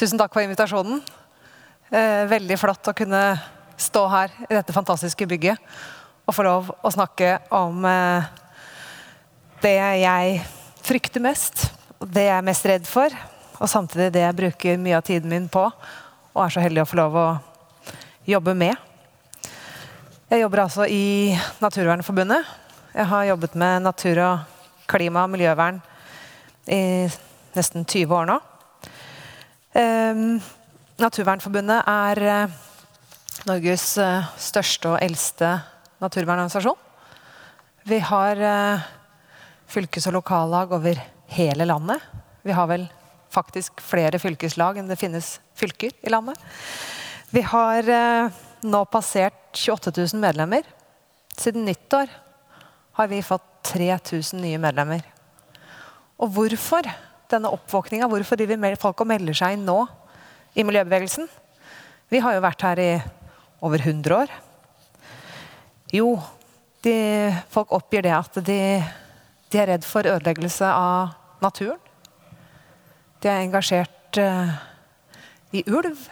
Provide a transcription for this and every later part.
Tusen takk for invitasjonen. Eh, veldig flott å kunne stå her i dette fantastiske bygget og få lov å snakke om eh, det jeg frykter mest, det jeg er mest redd for, og samtidig det jeg bruker mye av tiden min på og er så heldig å få lov å jobbe med. Jeg jobber altså i Naturvernforbundet. Jeg har jobbet med natur og klima og miljøvern i nesten 20 år nå. Um, Naturvernforbundet er uh, Norges uh, største og eldste naturvernorganisasjon. Vi har uh, fylkes- og lokallag over hele landet. Vi har vel faktisk flere fylkeslag enn det finnes fylker i landet. Vi har nå passert 28 000 medlemmer. Siden nyttår har vi fått 3000 nye medlemmer. Og hvorfor? Denne oppvåkninga, hvorfor driver folk og melder seg inn nå i miljøbevegelsen? Vi har jo vært her i over 100 år. Jo, de, folk oppgir det at de, de, er redd for ødeleggelse av naturen. De er engasjert uh, i ulv.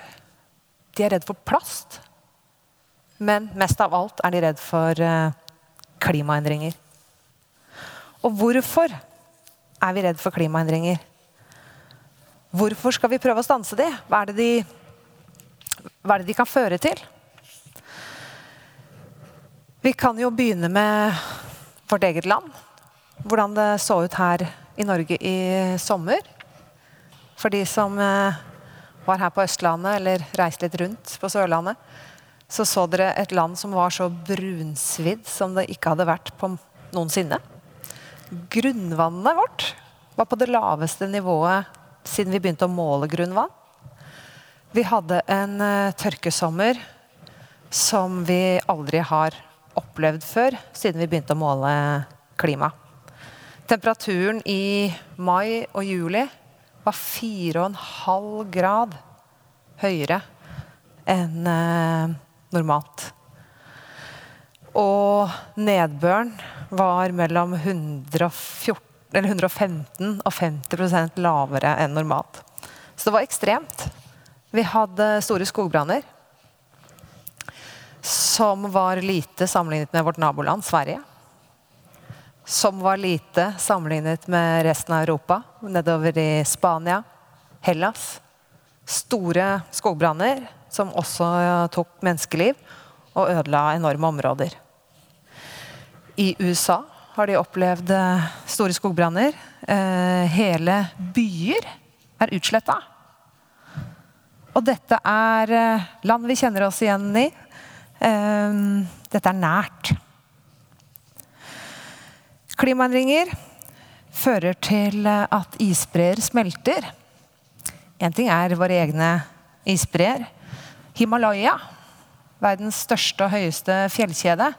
De er redd for plast. Men mest av alt er de redd for uh, klimaendringer. Og hvorfor er vi redd for klimaendringer? Hvorfor skal vi prøve å stanse de? Hva er det de, er det de kan føre til? Vi kan jo begynne med vårt eget land. Hvordan det så ut her i Norge i sommer. For de som eh, var her på Østlandet eller reiste litt rundt på Sørlandet, så så dere et land som var så brunsvidd som det ikke hadde vært på noensinne. Grunnvannet vårt var på det laveste nivået siden vi begynte å måle grunnvann. Vi hadde en uh, tørkesommer som vi aldri har opplevd før, siden vi begynte å måle klima. Temperaturen i mai og juli var 4,5 grad høyere enn uh, normalt. Og nedbøren var mellom 114 eller 115 og 50% lavere enn normalt. Så det var ekstremt. Vi hadde store skogbranner. Som var lite sammenlignet med vårt naboland Sverige. Som var lite sammenlignet med resten av Europa. Nedover i Spania, Hellas. Store skogbranner som også tok menneskeliv og ødela enorme områder. I USA har de opplevd eh, store skogbranner. Eh, hele byer er utsletta. Og dette er eh, land vi kjenner oss igjen i. Dette er nært. Klimaendringer fører til at isbreer smelter. Én ting er våre egne isbreer. Himalaya, verdens største og høyeste fjellkjede,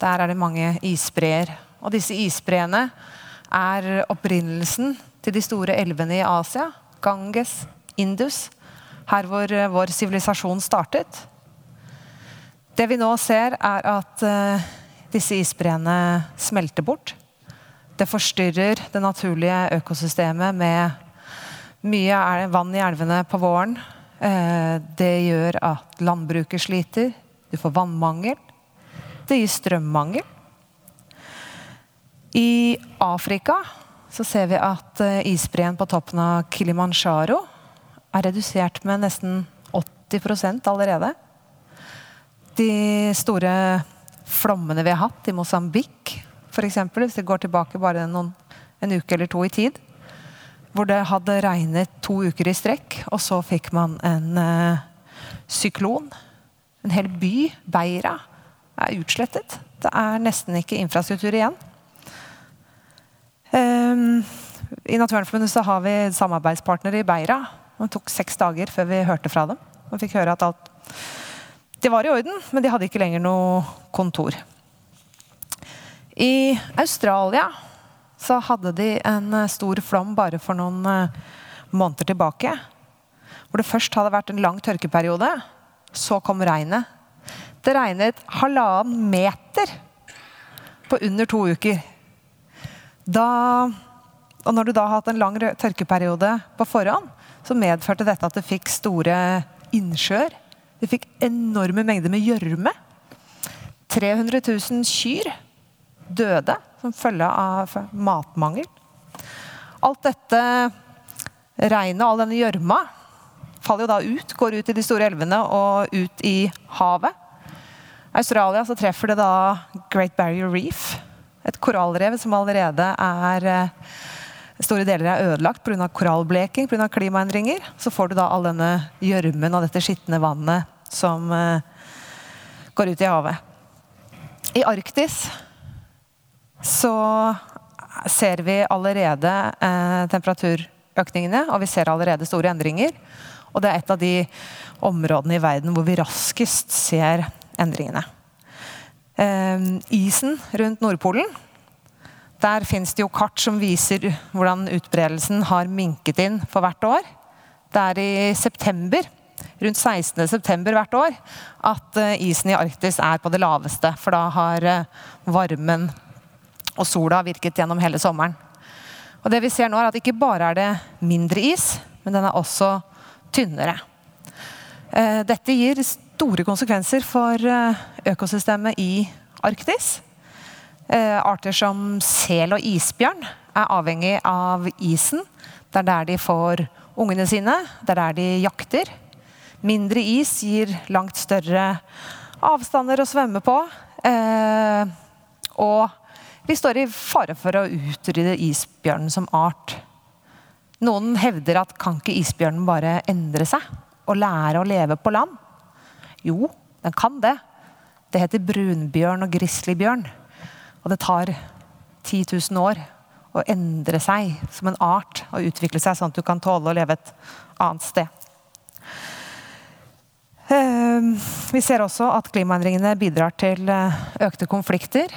der er det mange isbreer. Og disse isbreene er opprinnelsen til de store elvene i Asia. Ganges, Indus. Her hvor eh, vår sivilisasjon startet. Det vi nå ser, er at uh, disse isbreene smelter bort. Det forstyrrer det naturlige økosystemet med mye vann i elvene på våren. Uh, det gjør at landbruket sliter. Du får vannmangel. Det gir strømmangel. I Afrika så ser vi at eh, isbreen på toppen av Kilimanjaro er redusert med nesten 80% allerede. De store flommene vi har hatt i Mosambik, f.eks., hvis vi går tilbake bare noen, en uke eller to i tid, hvor det hadde regnet to uker i strekk, og så fikk man en uh, syklon. En hel by, Beira, er utslettet. Det er nesten ikke infrastruktur igjen. Um, I Naturvernforbundet har vi samarbeidspartnere i Beira. Det tok seks dager før vi hørte fra dem. Og fikk høre at alt Det var i orden, men de hadde ikke lenger noe kontor. I Australia så hadde de en eh, stor flom bare for noen eh, måneder tilbake. Hvor det først hadde vært en lang tørkeperiode. Så kom regnet. Det regnet halvannen meter på under to uker. Da, og når du da har hatt en lang tørkeperiode på forhånd, så medførte dette at det fikk store innsjøer. Det fikk enorme mengder med gjørme. 300 000 kyr døde som følge av matmangel. Alt dette regnet, all denne gjørma, faller jo da ut, går ut i de store elvene og ut i havet. Australia så treffer det da Great Barrier Reef, et korallrev som allerede er eh, Store deler er ødelagt pga. korallbleking, pga. klimaendringer. Så får du da all denne gjørmen og dette skitne vannet som uh, går ut i havet. I Arktis så ser vi allerede uh, temperaturøkningene, og vi ser allerede store endringer. Og det er et av de områdene i verden hvor vi raskest ser endringene. Eh, isen rundt Nordpolen. Der fins det jo kart som viser hvordan utbredelsen har minket inn for hvert år. Det er i september, rundt 16. september hvert år at eh, isen i Arktis er på det laveste. For da har eh, varmen og sola virket gjennom hele sommeren. Og det vi ser nå er at Ikke bare er det mindre is, men den er også tynnere. Dette gir store konsekvenser for eh, økosystemet i Arktis. Eh, arter som sel og isbjørn er avhengig av isen. Det er der de får ungene sine, det er der de jakter. Mindre is gir langt større avstander å svømme på. Eh, og vi står i fare for å utrydde isbjørnen som art. Noen hevder at kan ikke isbjørnen bare endre seg og lære å leve på land? Jo, den kan det. Det heter brunbjørn og grizzlybjørn. Og det tar 10 000 år å endre seg som en art og utvikle seg sånn at du kan tåle å leve et annet sted. Ehm, vi ser også at klimaendringene bidrar til eh, økte konflikter,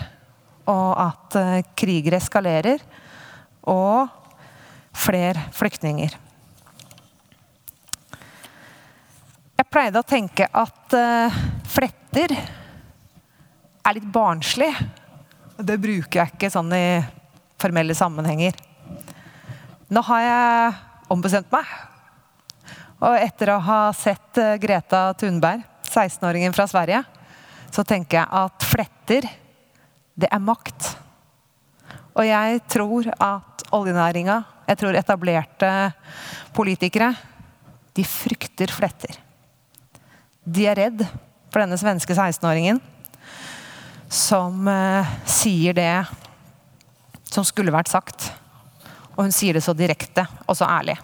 og at eh, kriger eskalerer, og flere flyktninger. Jeg pleide å tenke at uh, fletter er litt barnslig. Det bruker jeg ikke sånn i formelle sammenhenger. Nå har jeg ombestemt meg. Og etter å ha sett uh, Greta Thunberg, 16-åringen fra Sverige, så tenker jeg at fletter, det er makt. Og jeg tror at oljenæringa, jeg tror etablerte politikere, de frykter fletter. De er redd for denne svenske 16-åringen som eh, sier det som skulle vært sagt. Og hun sier det så direkte og så ærlig.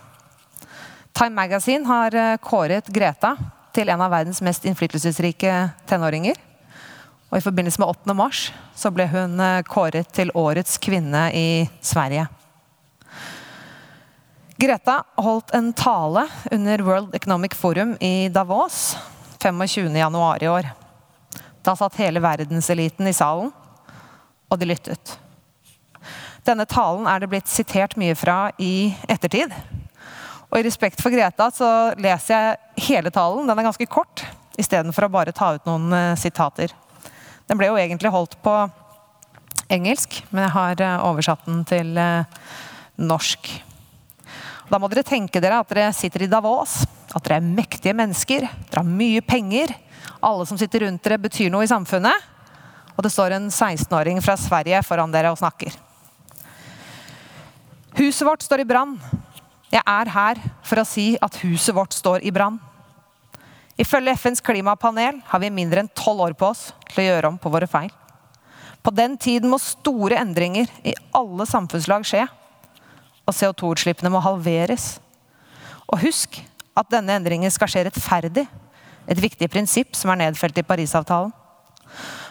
Time Magazine har eh, kåret Greta til en av verdens mest innflytelsesrike tenåringer. Og I forbindelse med 8. mars så ble hun eh, kåret til årets kvinne i Sverige. Greta holdt en tale under World Economic Forum i Davos 25.1 i år. Da satt hele verdenseliten i salen, og de lyttet. Denne talen er det blitt sitert mye fra i ettertid. Og i respekt for Greta så leser jeg hele talen. Den er ganske kort, istedenfor å bare ta ut noen uh, sitater. Den ble jo egentlig holdt på engelsk, men jeg har uh, oversatt den til uh, norsk. Da må dere tenke dere at dere sitter i Davos at dere er mektige mennesker, dere har mye penger. Alle som sitter rundt dere, betyr noe i samfunnet. Og det står en 16-åring fra Sverige foran dere og snakker. Huset vårt står i brann. Jeg er her for å si at huset vårt står i brann. Ifølge FNs klimapanel har vi mindre enn tolv år på oss til å gjøre om på våre feil. På den tiden må store endringer i alle samfunnslag skje. Og CO2-utslippene må halveres. Og husk at denne endringen skal skje rettferdig. Et viktig prinsipp som er nedfelt i Parisavtalen.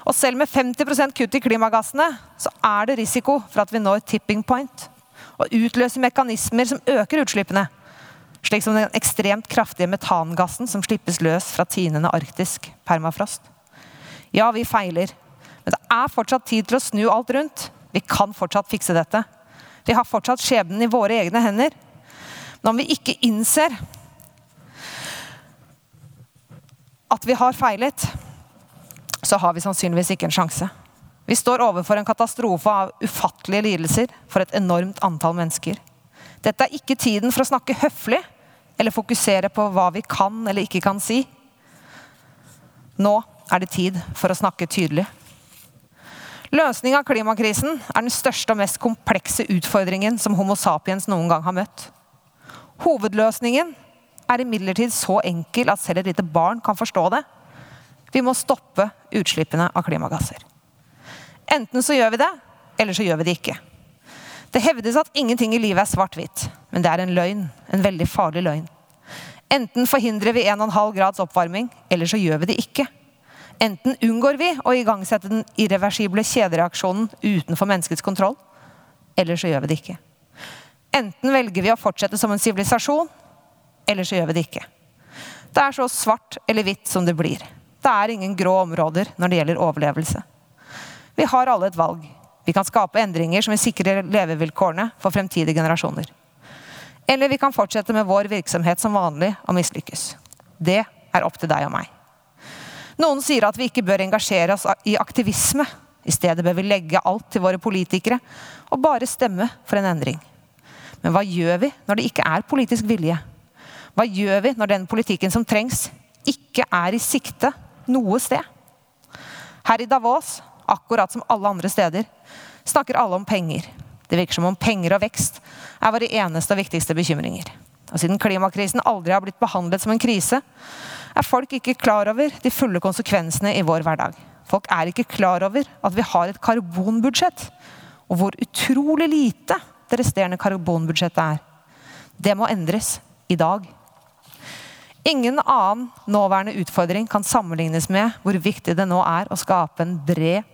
Og selv med 50% kutt i klimagassene, så er det risiko for at vi når tipping point. Og utløser mekanismer som øker utslippene. Slik som den ekstremt kraftige metangassen som slippes løs fra tinende arktisk permafrost. Ja, vi feiler. Men det er fortsatt tid til å snu alt rundt. Vi kan fortsatt fikse dette. Vi har fortsatt skjebnen i våre egne hender. Men om vi ikke innser at vi har feilet, så har vi sannsynligvis ikke en sjanse. Vi står overfor en katastrofe av ufattelige lidelser for et enormt antall mennesker. Dette er ikke tiden for å snakke høflig eller fokusere på hva vi kan eller ikke kan si. Nå er det tid for å snakke tydelig. Løsning av klimakrisen er den største og mest komplekse utfordringen som Homo sapiens noen gang har møtt. Hovedløsningen er imidlertid så enkel at selv et lite barn kan forstå det. Vi må stoppe utslippene av klimagasser. Enten så gjør vi det, eller så gjør vi det ikke. Det hevdes at ingenting i livet er svart-hvitt, men det er en løgn. En veldig farlig løgn. Enten forhindrer vi 1,5 grads oppvarming, eller så gjør vi det ikke. Enten unngår vi å igangsette den irreversible kjedereaksjonen utenfor menneskets kontroll, eller så gjør vi det ikke. Enten velger vi å fortsette som en sivilisasjon, eller så gjør vi det ikke. Det er så svart eller hvitt som det blir. Det er ingen grå områder når det gjelder overlevelse. Vi har alle et valg. Vi kan skape endringer som vil sikre levevilkårene for fremtidige generasjoner. Eller vi kan fortsette med vår virksomhet som vanlig og mislykkes. Det er opp til deg og meg. Noen sier at vi ikke bør engasjere oss i aktivisme. I stedet bør vi legge alt til våre politikere og bare stemme for en endring. Men hva gjør vi når det ikke er politisk vilje? Hva gjør vi når den politikken som trengs, ikke er i sikte noe sted? Her i Davos, akkurat som alle andre steder, snakker alle om penger. Det virker som om penger og vekst er våre eneste og viktigste bekymringer. Og siden klimakrisen aldri har blitt behandlet som en krise, er folk ikke klar over de fulle konsekvensene i vår hverdag. Folk er ikke klar over at vi har et karbonbudsjett, og hvor utrolig lite det resterende karbonbudsjettet er. Det må endres i dag. Ingen annen nåværende utfordring kan sammenlignes med hvor viktig det nå er å skape en bred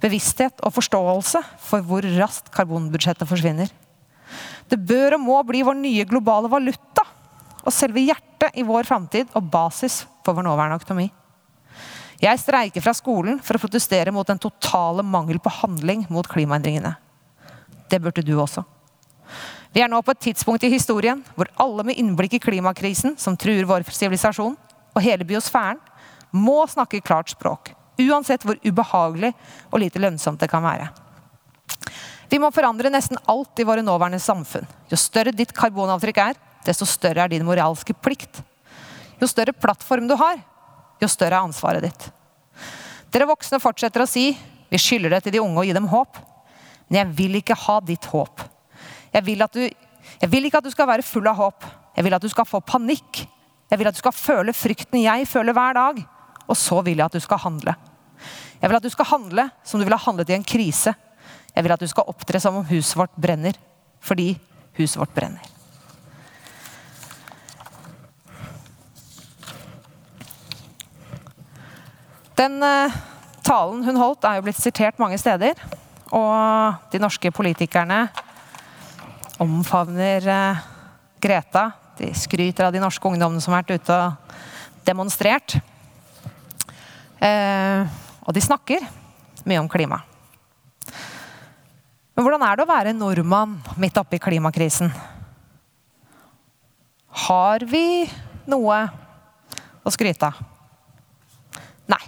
bevissthet og forståelse for hvor raskt karbonbudsjettet forsvinner. Det bør og må bli vår nye globale valuta og selve hjertet i vår framtid og basis for vår nåværende økonomi. Jeg streiker fra skolen for å protestere mot den totale mangel på handling mot klimaendringene. Det burde du også. Vi er nå på et tidspunkt i historien hvor alle med innblikk i klimakrisen som truer vår sivilisasjon og hele biosfæren, må snakke klart språk. Uansett hvor ubehagelig og lite lønnsomt det kan være. Vi må forandre nesten alt i våre nåværende samfunn. Jo større ditt karbonavtrykk er, desto større er din moralske plikt. Jo større plattform du har, jo større er ansvaret ditt. Dere voksne fortsetter å si vi skylder det til de unge å gi dem håp. Men jeg vil ikke ha ditt håp. Jeg vil, du, jeg vil ikke at du skal være full av håp. Jeg vil at du skal få panikk. Jeg vil at du skal føle frykten jeg føler hver dag. Og så vil jeg at du skal handle. Jeg vil at du skal handle som du ville ha handlet i en krise. Jeg vil at du skal opptre som om huset vårt brenner. Fordi huset vårt brenner. Den uh, talen hun holdt, er jo blitt sitert mange steder. Og de norske politikerne omfavner uh, Greta. De skryter av de norske ungdommene som har vært ute og demonstrert. Uh, og de snakker mye om klima. Men hvordan er det å være nordmann midt oppi klimakrisen? Har vi noe å skryte av? Nei.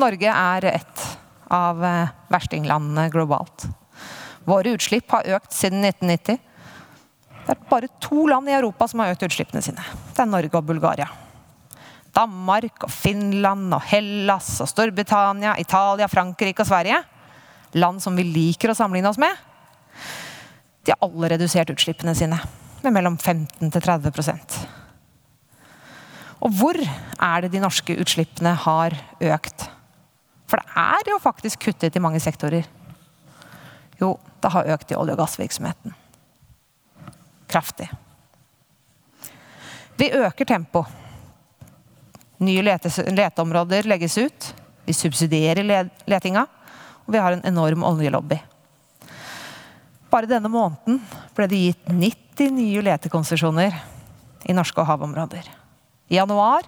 Norge er et av eh, verstinglandene globalt. Våre utslipp har økt siden 1990. Det er bare to land i Europa som har økt utslippene sine. Det er Norge og Bulgaria. Danmark og Finland og Hellas og Storbritannia, Italia, Frankrike og Sverige. Land som vi liker å sammenligne oss med. De har alle redusert utslippene sine med mellom 15 til 30% Og hvor er det de norske utslippene har økt? For det er jo faktisk kuttet i mange sektorer. Jo, det har økt i olje- og gassvirksomheten. Kraftig. Vi øker tempoet. Nye leteområder legges ut. Vi subsidierer letinga. Og vi har en enorm oljelobby. Bare denne måneden ble det gitt 90 nye letekonsesjoner i norske havområder. I januar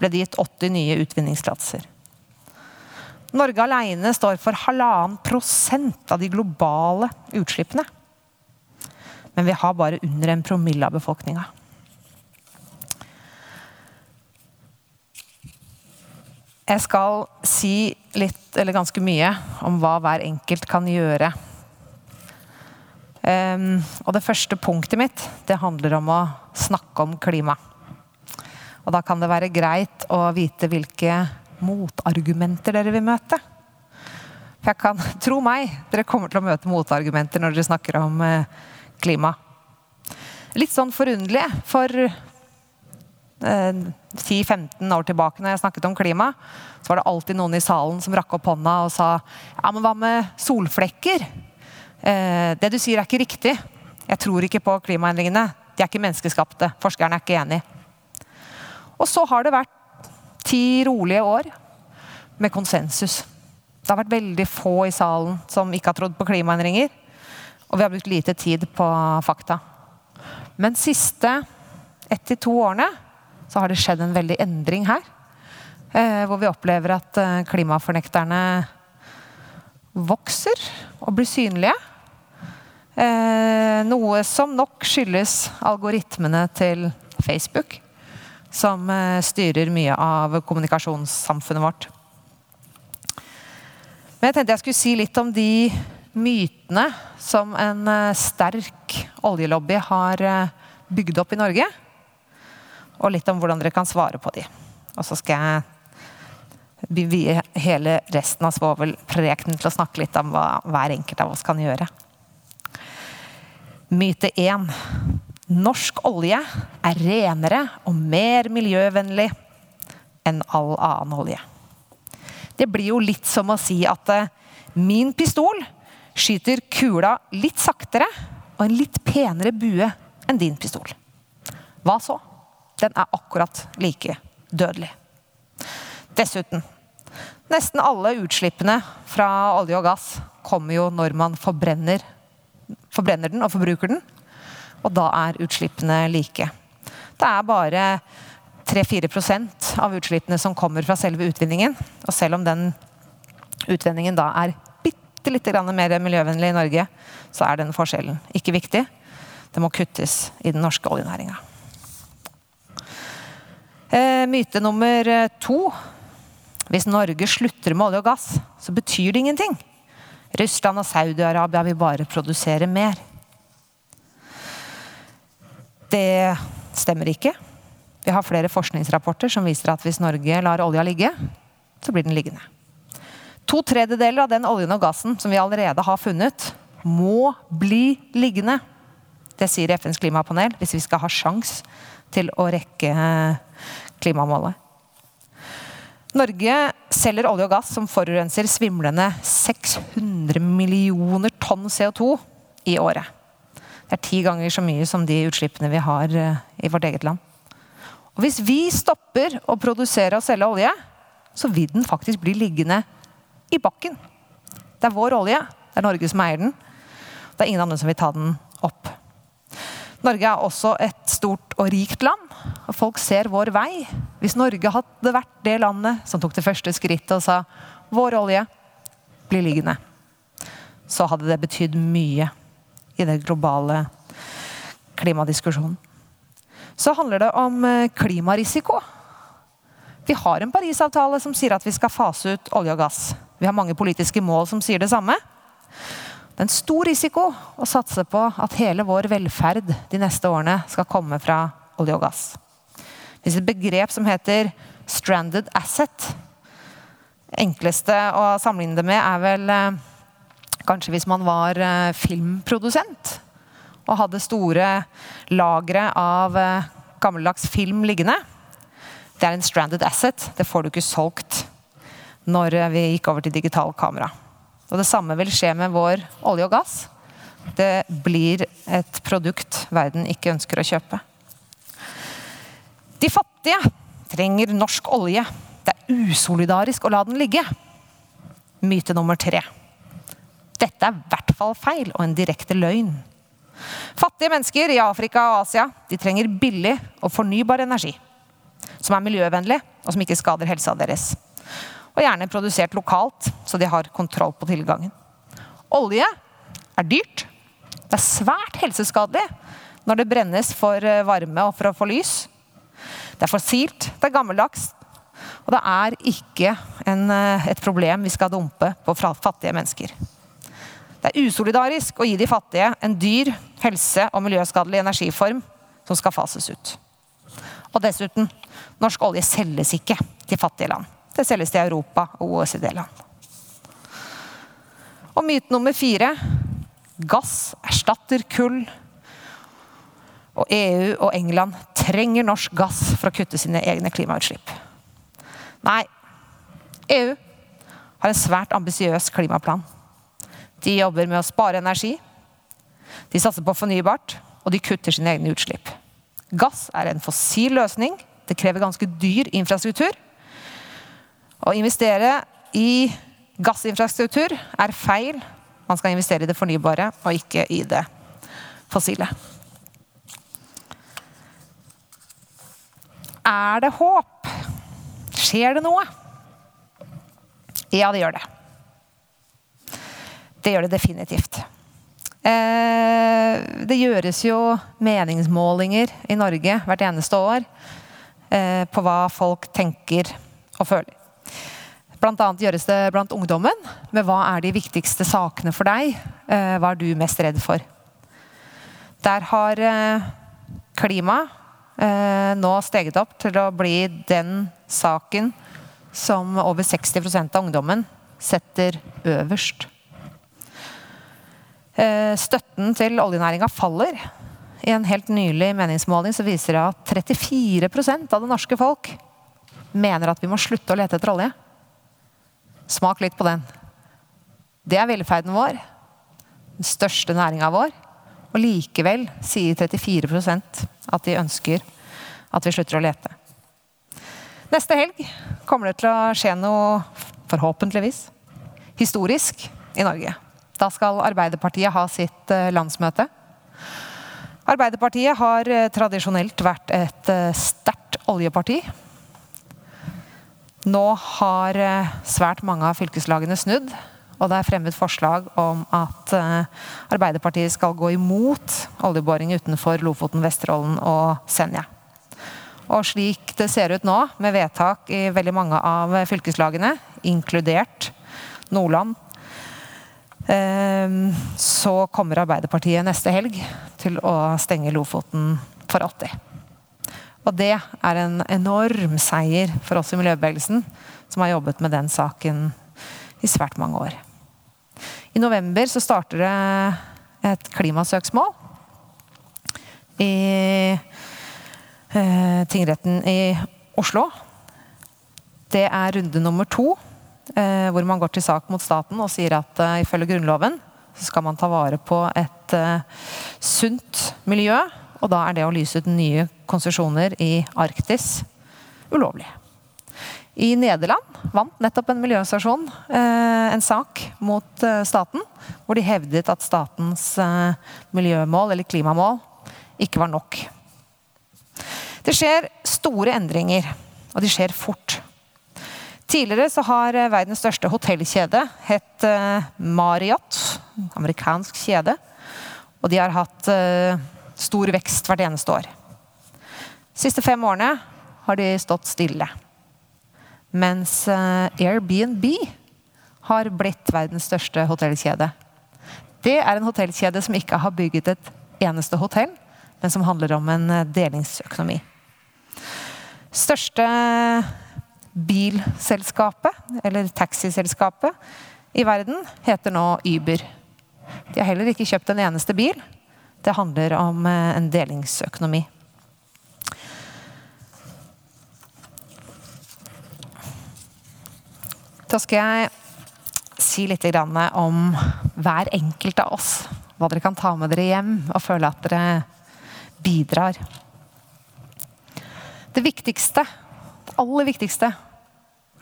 ble det gitt 80 nye utvinningstillatelser. Norge alene står for halvannen prosent av de globale utslippene. Men vi har bare under en promille av befolkninga. Jeg skal si litt, eller ganske mye, om hva hver enkelt kan gjøre. Um, og det første punktet mitt det handler om å snakke om klima. Og da kan det være greit å vite hvilke motargumenter dere vil møte. For jeg kan, tro meg, dere kommer til å møte motargumenter når dere snakker om eh, klima. Litt sånn forunderlig, for eh, 10-15 år tilbake når jeg snakket om klima, så var det alltid noen i salen som rakk opp hånda og sa ja, men hva med solflekker? Eh, det du sier er ikke riktig. Jeg tror ikke på klimaendringene. De er ikke menneskeskapte. Forskerne er ikke enig. Og så har det vært ti rolige år med konsensus. Det har vært veldig få i salen som ikke har trodd på klimaendringer. Og vi har brukt lite tid på fakta. Men siste ett til to årene så har det skjedd en veldig endring her. Eh, hvor vi opplever at eh, klimafornekterne vokser og blir synlige. Eh, noe som nok skyldes algoritmene til Facebook, som eh, styrer mye av kommunikasjonssamfunnet vårt. Men jeg tenkte jeg skulle si litt om de mytene som en eh, sterk oljelobby har eh, bygd opp i Norge. Og litt om hvordan dere kan svare på de. Og så skal jeg vie hele resten av svovelprekenen til å snakke litt om hva hver enkelt av oss kan gjøre. Myte 1. Norsk olje er renere og mer miljøvennlig enn all annen olje. Det blir jo litt som å si at eh, min pistol skyter kula litt saktere og en litt penere bue enn din pistol. Hva så? Den er akkurat like dødelig. Dessuten Nesten alle utslippene fra olje og gass kommer jo når man forbrenner, forbrenner den og forbruker den. Og da er utslippene like. Det er bare 3-4% av utslippene som kommer fra selve utvinningen. Og selv om den utvinningen da er bitte lite mer miljøvennlig i Norge, så er den forskjellen ikke viktig. Det må kuttes i den norske oljenæringa. Eh, myte nummer to hvis Norge slutter med olje og gass, så betyr det ingenting. Russland og Saudi-Arabia vil bare produsere mer. Det stemmer ikke. Vi har flere forskningsrapporter som viser at hvis Norge lar olja ligge, så blir den liggende. To tredjedeler av den oljen og gassen som vi allerede har funnet, må bli liggende. Det sier FNs klimapanel hvis vi skal ha sjans til å rekke klimamålet. Norge selger olje og gass som forurenser svimlende 600 millioner tonn CO2 i året. Det er ti ganger så mye som de utslippene vi har eh, i vårt eget land. Og Hvis vi stopper å produsere og selge olje, så vil den faktisk bli liggende i bakken. Det er vår olje. Det er Norge som eier den. Det er ingen andre som vil ta den opp. Norge er også et stort og rikt land. Og folk ser vår vei. Hvis Norge hadde vært det landet som tok det første skrittet og sa vår olje blir liggende, så hadde det betydd mye i den globale klimadiskusjonen. Så handler det om eh, klimarisiko. Vi har en Parisavtale som sier at vi skal fase ut olje og gass. Vi har mange politiske mål som sier det samme. Det er en stor risiko å satse på at hele vår velferd de neste årene skal komme fra olje og gass. Det finnes et begrep som heter 'stranded asset'. Det enkleste å sammenligne det med er vel eh, kanskje hvis man var eh, filmprodusent og hadde store lagre av eh, gammeldags film liggende. Det er en stranded asset. Det får du ikke solgt når vi gikk over til digital kamera. Og det samme vil skje med vår olje og gass. Det blir et produkt verden ikke ønsker å kjøpe. De fattige trenger norsk olje. Det er usolidarisk å la den ligge. Myte nummer tre. Dette er i hvert fall feil og en direkte løgn. Fattige mennesker i Afrika og Asia de trenger billig og fornybar energi. Som er miljøvennlig, og som ikke skader helsa deres. Og gjerne produsert lokalt, så de har kontroll på tilgangen. Olje er dyrt. Det er svært helseskadelig når det brennes for varme og for å få lys. Det er fossilt, det er gammeldags. Og det er ikke en, eh, et problem vi skal dumpe på fattige mennesker. Det er usolidarisk å gi de fattige en dyr, helse- og miljøskadelig energiform som skal fases ut. Og dessuten, norsk olje selges ikke til fattige land. Det selges til Europa og OECD-land. Og myte nummer fire gass erstatter kull. Og EU og England trenger norsk gass for å kutte sine egne klimautslipp. Nei, EU har en svært ambisiøs klimaplan. De jobber med å spare energi, de satser på fornybart, og de kutter sine egne utslipp. Gass er en fossil løsning. Det krever ganske dyr infrastruktur. Å investere i gassinfrastruktur er feil. Man skal investere i det fornybare og ikke i det fossile. Er det håp? Skjer det noe? Ja, det gjør det. Det gjør det definitivt. Eh, det gjøres jo meningsmålinger i Norge hvert eneste år eh, på hva folk tenker og føler. Blant annet gjøres det blant ungdommen med hva er de viktigste sakene for deg. Eh, hva er du mest redd for? Der har klima nå steget opp til å bli den saken som over 60% av ungdommen setter øverst støtten til oljenæringa faller. I en helt nylig meningsmåling så viser det at 34% av det norske folk mener at vi må slutte å lete etter olje. Smak litt på den. Det er velferden vår. Den største næringa vår. Og likevel sier 34% at de ønsker at vi slutter å lete. Neste helg kommer det til å skje noe, forhåpentligvis, historisk i Norge. Da skal Arbeiderpartiet ha sitt eh, landsmøte. Arbeiderpartiet har eh, tradisjonelt vært et eh, sterkt oljeparti. Nå har svært mange av fylkeslagene snudd, og det er fremmet forslag om at Arbeiderpartiet skal gå imot oljeboring utenfor Lofoten, Vesterålen og Senja. Og slik det ser ut nå, med vedtak i veldig mange av fylkeslagene, inkludert Nordland, så kommer Arbeiderpartiet neste helg til å stenge Lofoten for alltid. Og det er en enorm seier for oss i miljøbevegelsen, som har jobbet med den saken i svært mange år. I november så starter det et klimasøksmål i eh, tingretten i Oslo. Det er runde nummer to hvor man går til sak mot staten og sier at uh, ifølge Grunnloven så skal man ta vare på et uh, sunt miljø. Og da er det å lyse ut nye konsesjoner i Arktis ulovlig. I Nederland vant nettopp en uh, en sak mot staten, hvor de hevdet at statens miljømål, eller klimamål, ikke var nok. Det skjer store endringer, og de skjer fort. Tidligere så har eh, verdens største hotellkjede hett eh, Marriott, amerikansk kjede. Og de har hatt eh, stor vekst hvert eneste år. De siste fem årene har de stått stille. Mens Airbnb har blitt verdens største hotellkjede. Det er en hotellkjede som ikke har bygget et eneste hotell, men som handler om en delingsøkonomi. Største bilselskapet, eller taxiselskapet, i verden heter nå Uber. De har heller ikke kjøpt en eneste bil. Det handler om eh, en delingsøkonomi. Da skal jeg si litt om hver enkelt av oss. Hva dere kan ta med dere hjem og føle at dere bidrar. Det viktigste det aller viktigste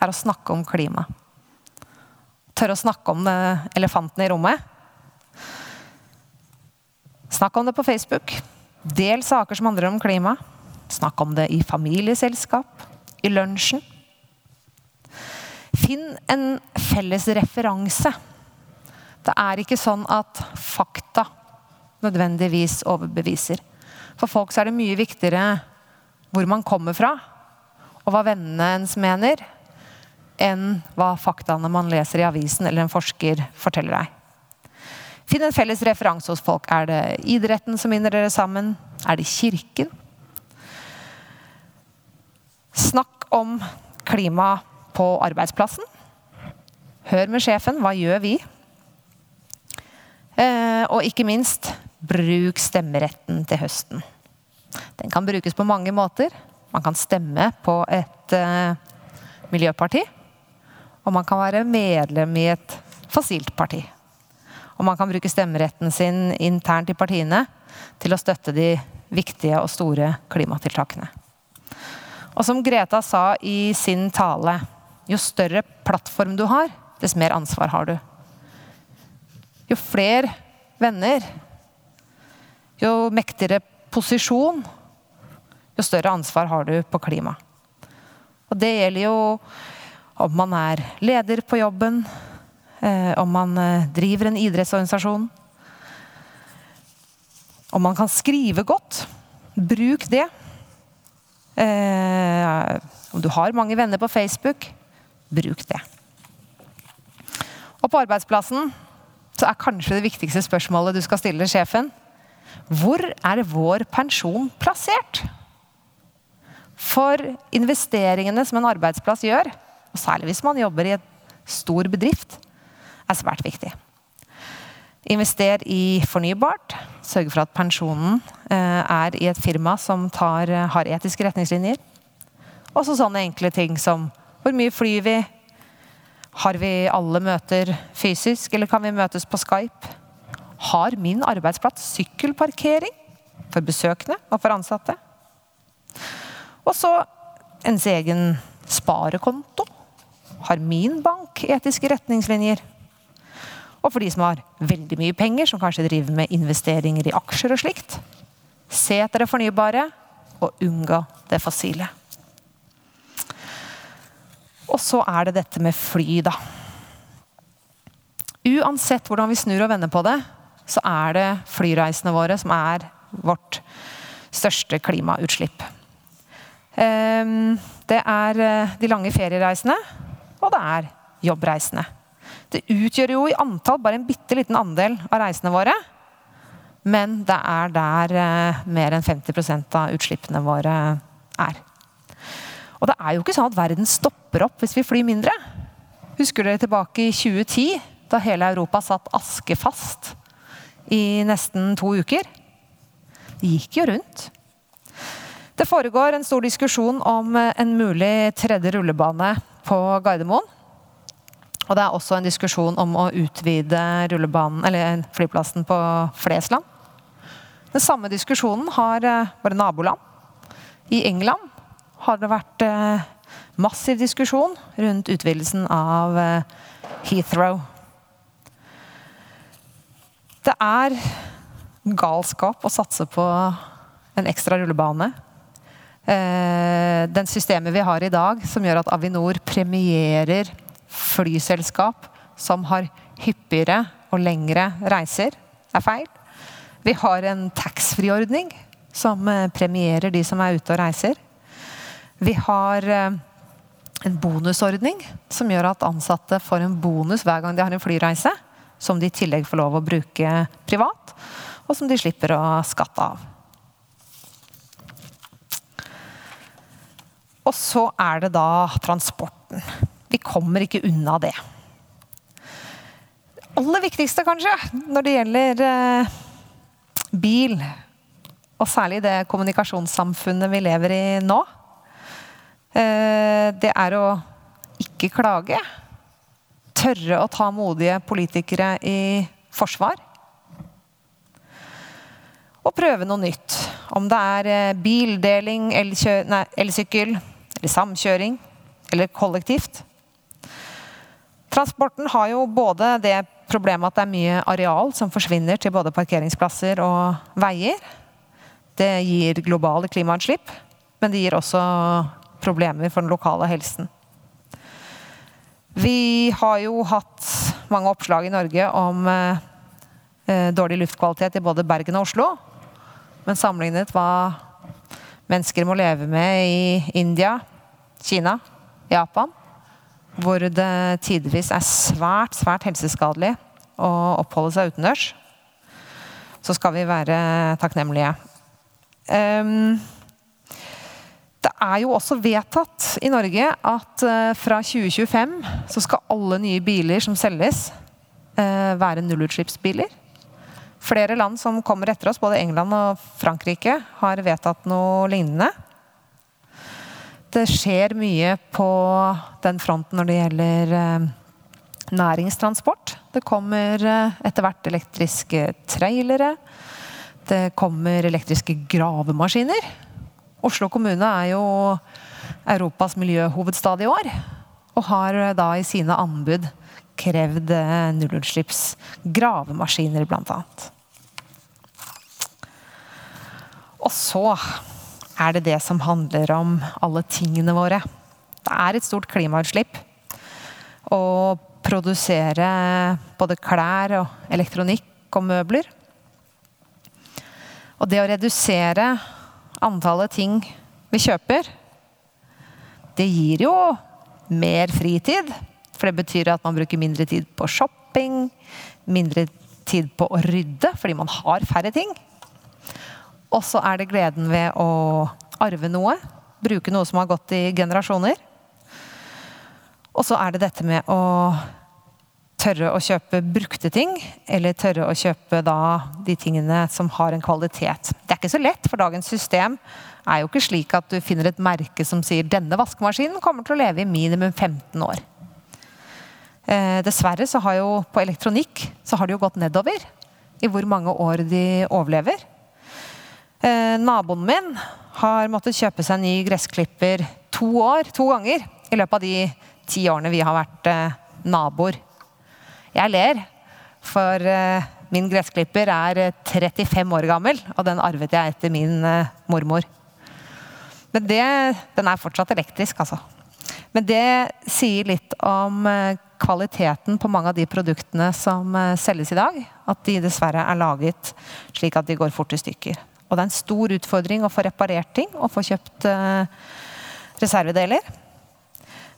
er å snakke om klima. Tørre å snakke om elefanten i rommet. Snakk om det på Facebook. Del saker som handler om klima. Snakk om det i familieselskap, i lunsjen. Finn en felles referanse. Det er ikke sånn at fakta nødvendigvis overbeviser. For folk er det mye viktigere hvor man kommer fra, og hva vennene ens mener, enn hva faktaene man leser i avisen eller en forsker forteller deg. Finn en felles referanse hos folk. Er det idretten som binder dere sammen? Er det kirken? Snakk om klima på arbeidsplassen. Hør med sjefen. Hva gjør vi? Eh, og ikke minst, bruk stemmeretten til høsten. Den kan brukes på mange måter. Man kan stemme på et eh, miljøparti. Og man kan være medlem i et fossilt parti. Og man kan bruke stemmeretten sin internt i partiene til å støtte de viktige og store klimatiltakene. Og som Greta sa i sin tale, jo større plattform du har, dess mer ansvar har du. Jo flere venner, jo mektigere posisjon, jo større ansvar har du på klima. Og det gjelder jo om man er leder på jobben, eh, om man eh, driver en idrettsorganisasjon. Om man kan skrive godt, bruk det. Eh, om du har mange venner på Facebook, bruk det. Og på arbeidsplassen så er kanskje det viktigste spørsmålet du skal stille sjefen Hvor er vår pensjon plassert? For investeringene som en arbeidsplass gjør, og særlig hvis man jobber i en stor bedrift, er svært viktig. Invester i fornybart. Sørge for at pensjonen eh, er i et firma som tar, eh, har etiske retningslinjer. Og så sånne enkle ting som hvor mye flyr vi? Har vi alle møter fysisk, eller kan vi møtes på Skype? Har min arbeidsplass sykkelparkering for besøkende og for ansatte? Og så ens egen sparekonto. Har min bank etiske retningslinjer? Og for de som har veldig mye penger, som kanskje driver med investeringer i aksjer og slikt, se etter det fornybare og unngå det fossile. Og så er det dette med fly, da. Uansett hvordan vi snur og vender på det, så er det flyreisene våre som er vårt største klimautslipp. Ehm, det er eh, de lange feriereisene, og det er jobbreisende. Det utgjør jo i antall bare en bitte liten andel av reisene våre. Men det er der eh, mer enn 50% av utslippene våre er. Og det er jo ikke sånn at verden stopper opp hvis vi flyr mindre. Husker dere tilbake i 2010, da hele Europa satt askefast i nesten to uker? Det gikk jo rundt. Det foregår en stor diskusjon om eh, en mulig tredje rullebane på Gardermoen. Og det er også en diskusjon om å utvide flyplassen på Flesland. Den samme diskusjonen har eh, våre naboland. I England har det vært eh, massiv diskusjon rundt utvidelsen av Heathrow. Det er galskap å satse på en ekstra rullebane Eh, den systemet vi har i dag, som gjør at Avinor premierer flyselskap som har hyppigere og lengre reiser, er feil. Vi har en taxfree-ordning som eh, premierer de som er ute og reiser. Vi har eh, en bonusordning som gjør at ansatte får en bonus hver gang de har en flyreise, som de i tillegg får lov å bruke privat, og som de slipper å skatte av. Og så er det da transporten. Vi kommer ikke unna det. Det aller viktigste, kanskje, når det gjelder eh, bil, og særlig det kommunikasjonssamfunnet vi lever i nå, eh, det er å ikke klage. Tørre å ta modige politikere i forsvar. Og prøve noe nytt. Om det er eh, bildeling, elsykkel, eller samkjøring, eller kollektivt. Transporten har jo både det problemet at det er mye areal som forsvinner til både parkeringsplasser og veier. Det gir globale klimautslipp, men det gir også problemer for den lokale helsen. Vi har jo hatt mange oppslag i Norge om eh, dårlig luftkvalitet i både Bergen og Oslo. Men sammenlignet hva mennesker må leve med i India, Kina, Japan, hvor det tidvis er svært, svært helseskadelig å oppholde seg utendørs, så skal vi være takknemlige. Um, det er jo også vedtatt i Norge at uh, fra 2025 så skal alle nye biler som selges, uh, være nullutslippsbiler. Flere land som kommer etter oss, både England og Frankrike, har vedtatt noe lignende. Det skjer mye på den fronten når det gjelder uh, næringstransport. Det kommer etter hvert elektriske trailere. Det kommer elektriske gravemaskiner. Oslo kommune er jo Europas miljøhovedstad i år. Og har da i sine anbud krevd nullutslipps gravemaskiner, annet. Og så er det det som handler om alle tingene våre. Det er et stort klimautslipp å produsere både klær og elektronikk og møbler. Og det å redusere antallet ting vi kjøper, det gir jo mer fritid. For det betyr at man bruker mindre tid på shopping, mindre tid på å rydde fordi man har færre ting. Og så er det gleden ved å arve noe. Bruke noe som har gått i generasjoner. Og så er det dette med å tørre å kjøpe brukte ting, eller tørre å kjøpe da de tingene som har en kvalitet. Det er ikke så lett, for dagens system er jo ikke slik at du finner et merke som sier denne vaskemaskinen kommer til å leve i minimum 15 år. Eh, dessverre så har jo på elektronikk så har det jo gått nedover i hvor mange år de overlever. Eh, naboen min har måttet kjøpe seg ny gressklipper to år, to ganger i løpet av de ti årene vi har vært eh, naboer. Jeg ler, for eh, min gressklipper er 35 eh, år gammel, og den arvet jeg etter min uh, mormor. Men det, den er fortsatt elektrisk, altså. Men det sier litt om uh, kvaliteten på mange av de produktene som selges i dag. At de dessverre er laget slik at de går fort i stykker. Og det er en stor utfordring å få reparert ting og få kjøpt reservedeler.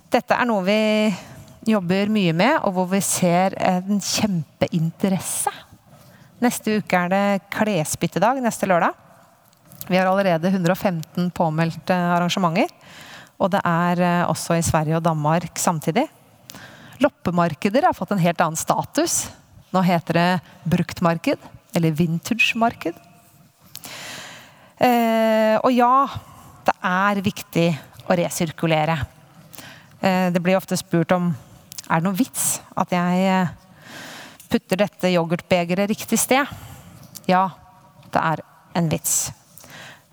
Dette er noe vi jobber mye med, og hvor vi ser en kjempeinteresse. Neste uke er det klesbyttedag, neste lørdag. Vi har allerede 115 påmeldte arrangementer. Og det er eh, også i Sverige og Danmark samtidig. Loppemarkeder har fått en helt annen status. Nå heter det bruktmarked, eller vintage-marked. Eh, og ja, det er viktig å resirkulere. Eh, det blir ofte spurt om er det noen vits at jeg eh, putter dette yoghurtbegeret riktig sted? Ja, det er en vits.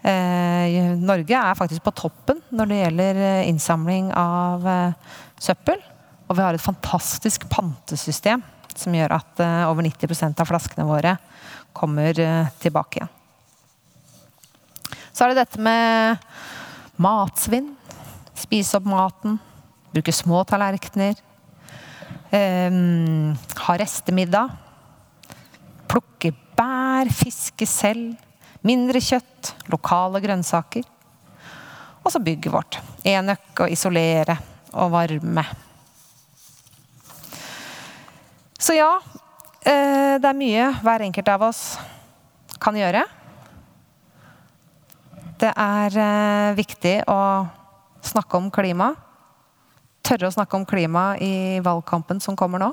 Norge er faktisk på toppen når det gjelder innsamling av søppel. Og vi har et fantastisk pantesystem som gjør at over 90% av flaskene våre kommer tilbake igjen. Så er det dette med matsvinn. Spise opp maten. Bruke små tallerkener. Um, ha restemiddag. Plukke bær, fiske selv. Mindre kjøtt, lokale grønnsaker. Og så bygget vårt. Enøk og isolere og varme. Så ja, eh, det er mye hver enkelt av oss kan gjøre. Det er eh, viktig å snakke om klima tørre å snakke om klima i valgkampen som kommer nå.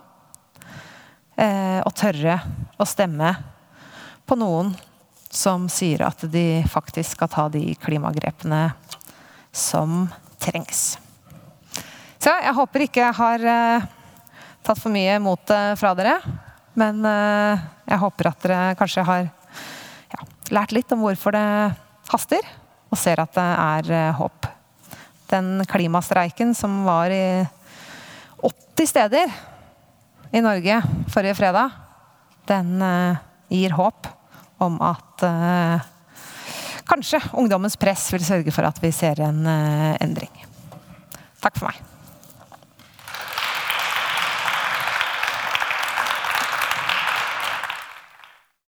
Eh, og tørre å stemme på noen som sier at de faktisk skal ta de klimagrepene som trengs. Så jeg håper ikke jeg har eh, tatt for mye mot fra dere. Men jeg håper at dere kanskje har ja, lært litt om hvorfor det haster, og ser at det er eh, håp den klimastreiken som var i 80 steder i Norge forrige fredag, den uh, gir håp om at uh, kanskje ungdommens press vil sørge for at vi ser en endring. Takk for meg.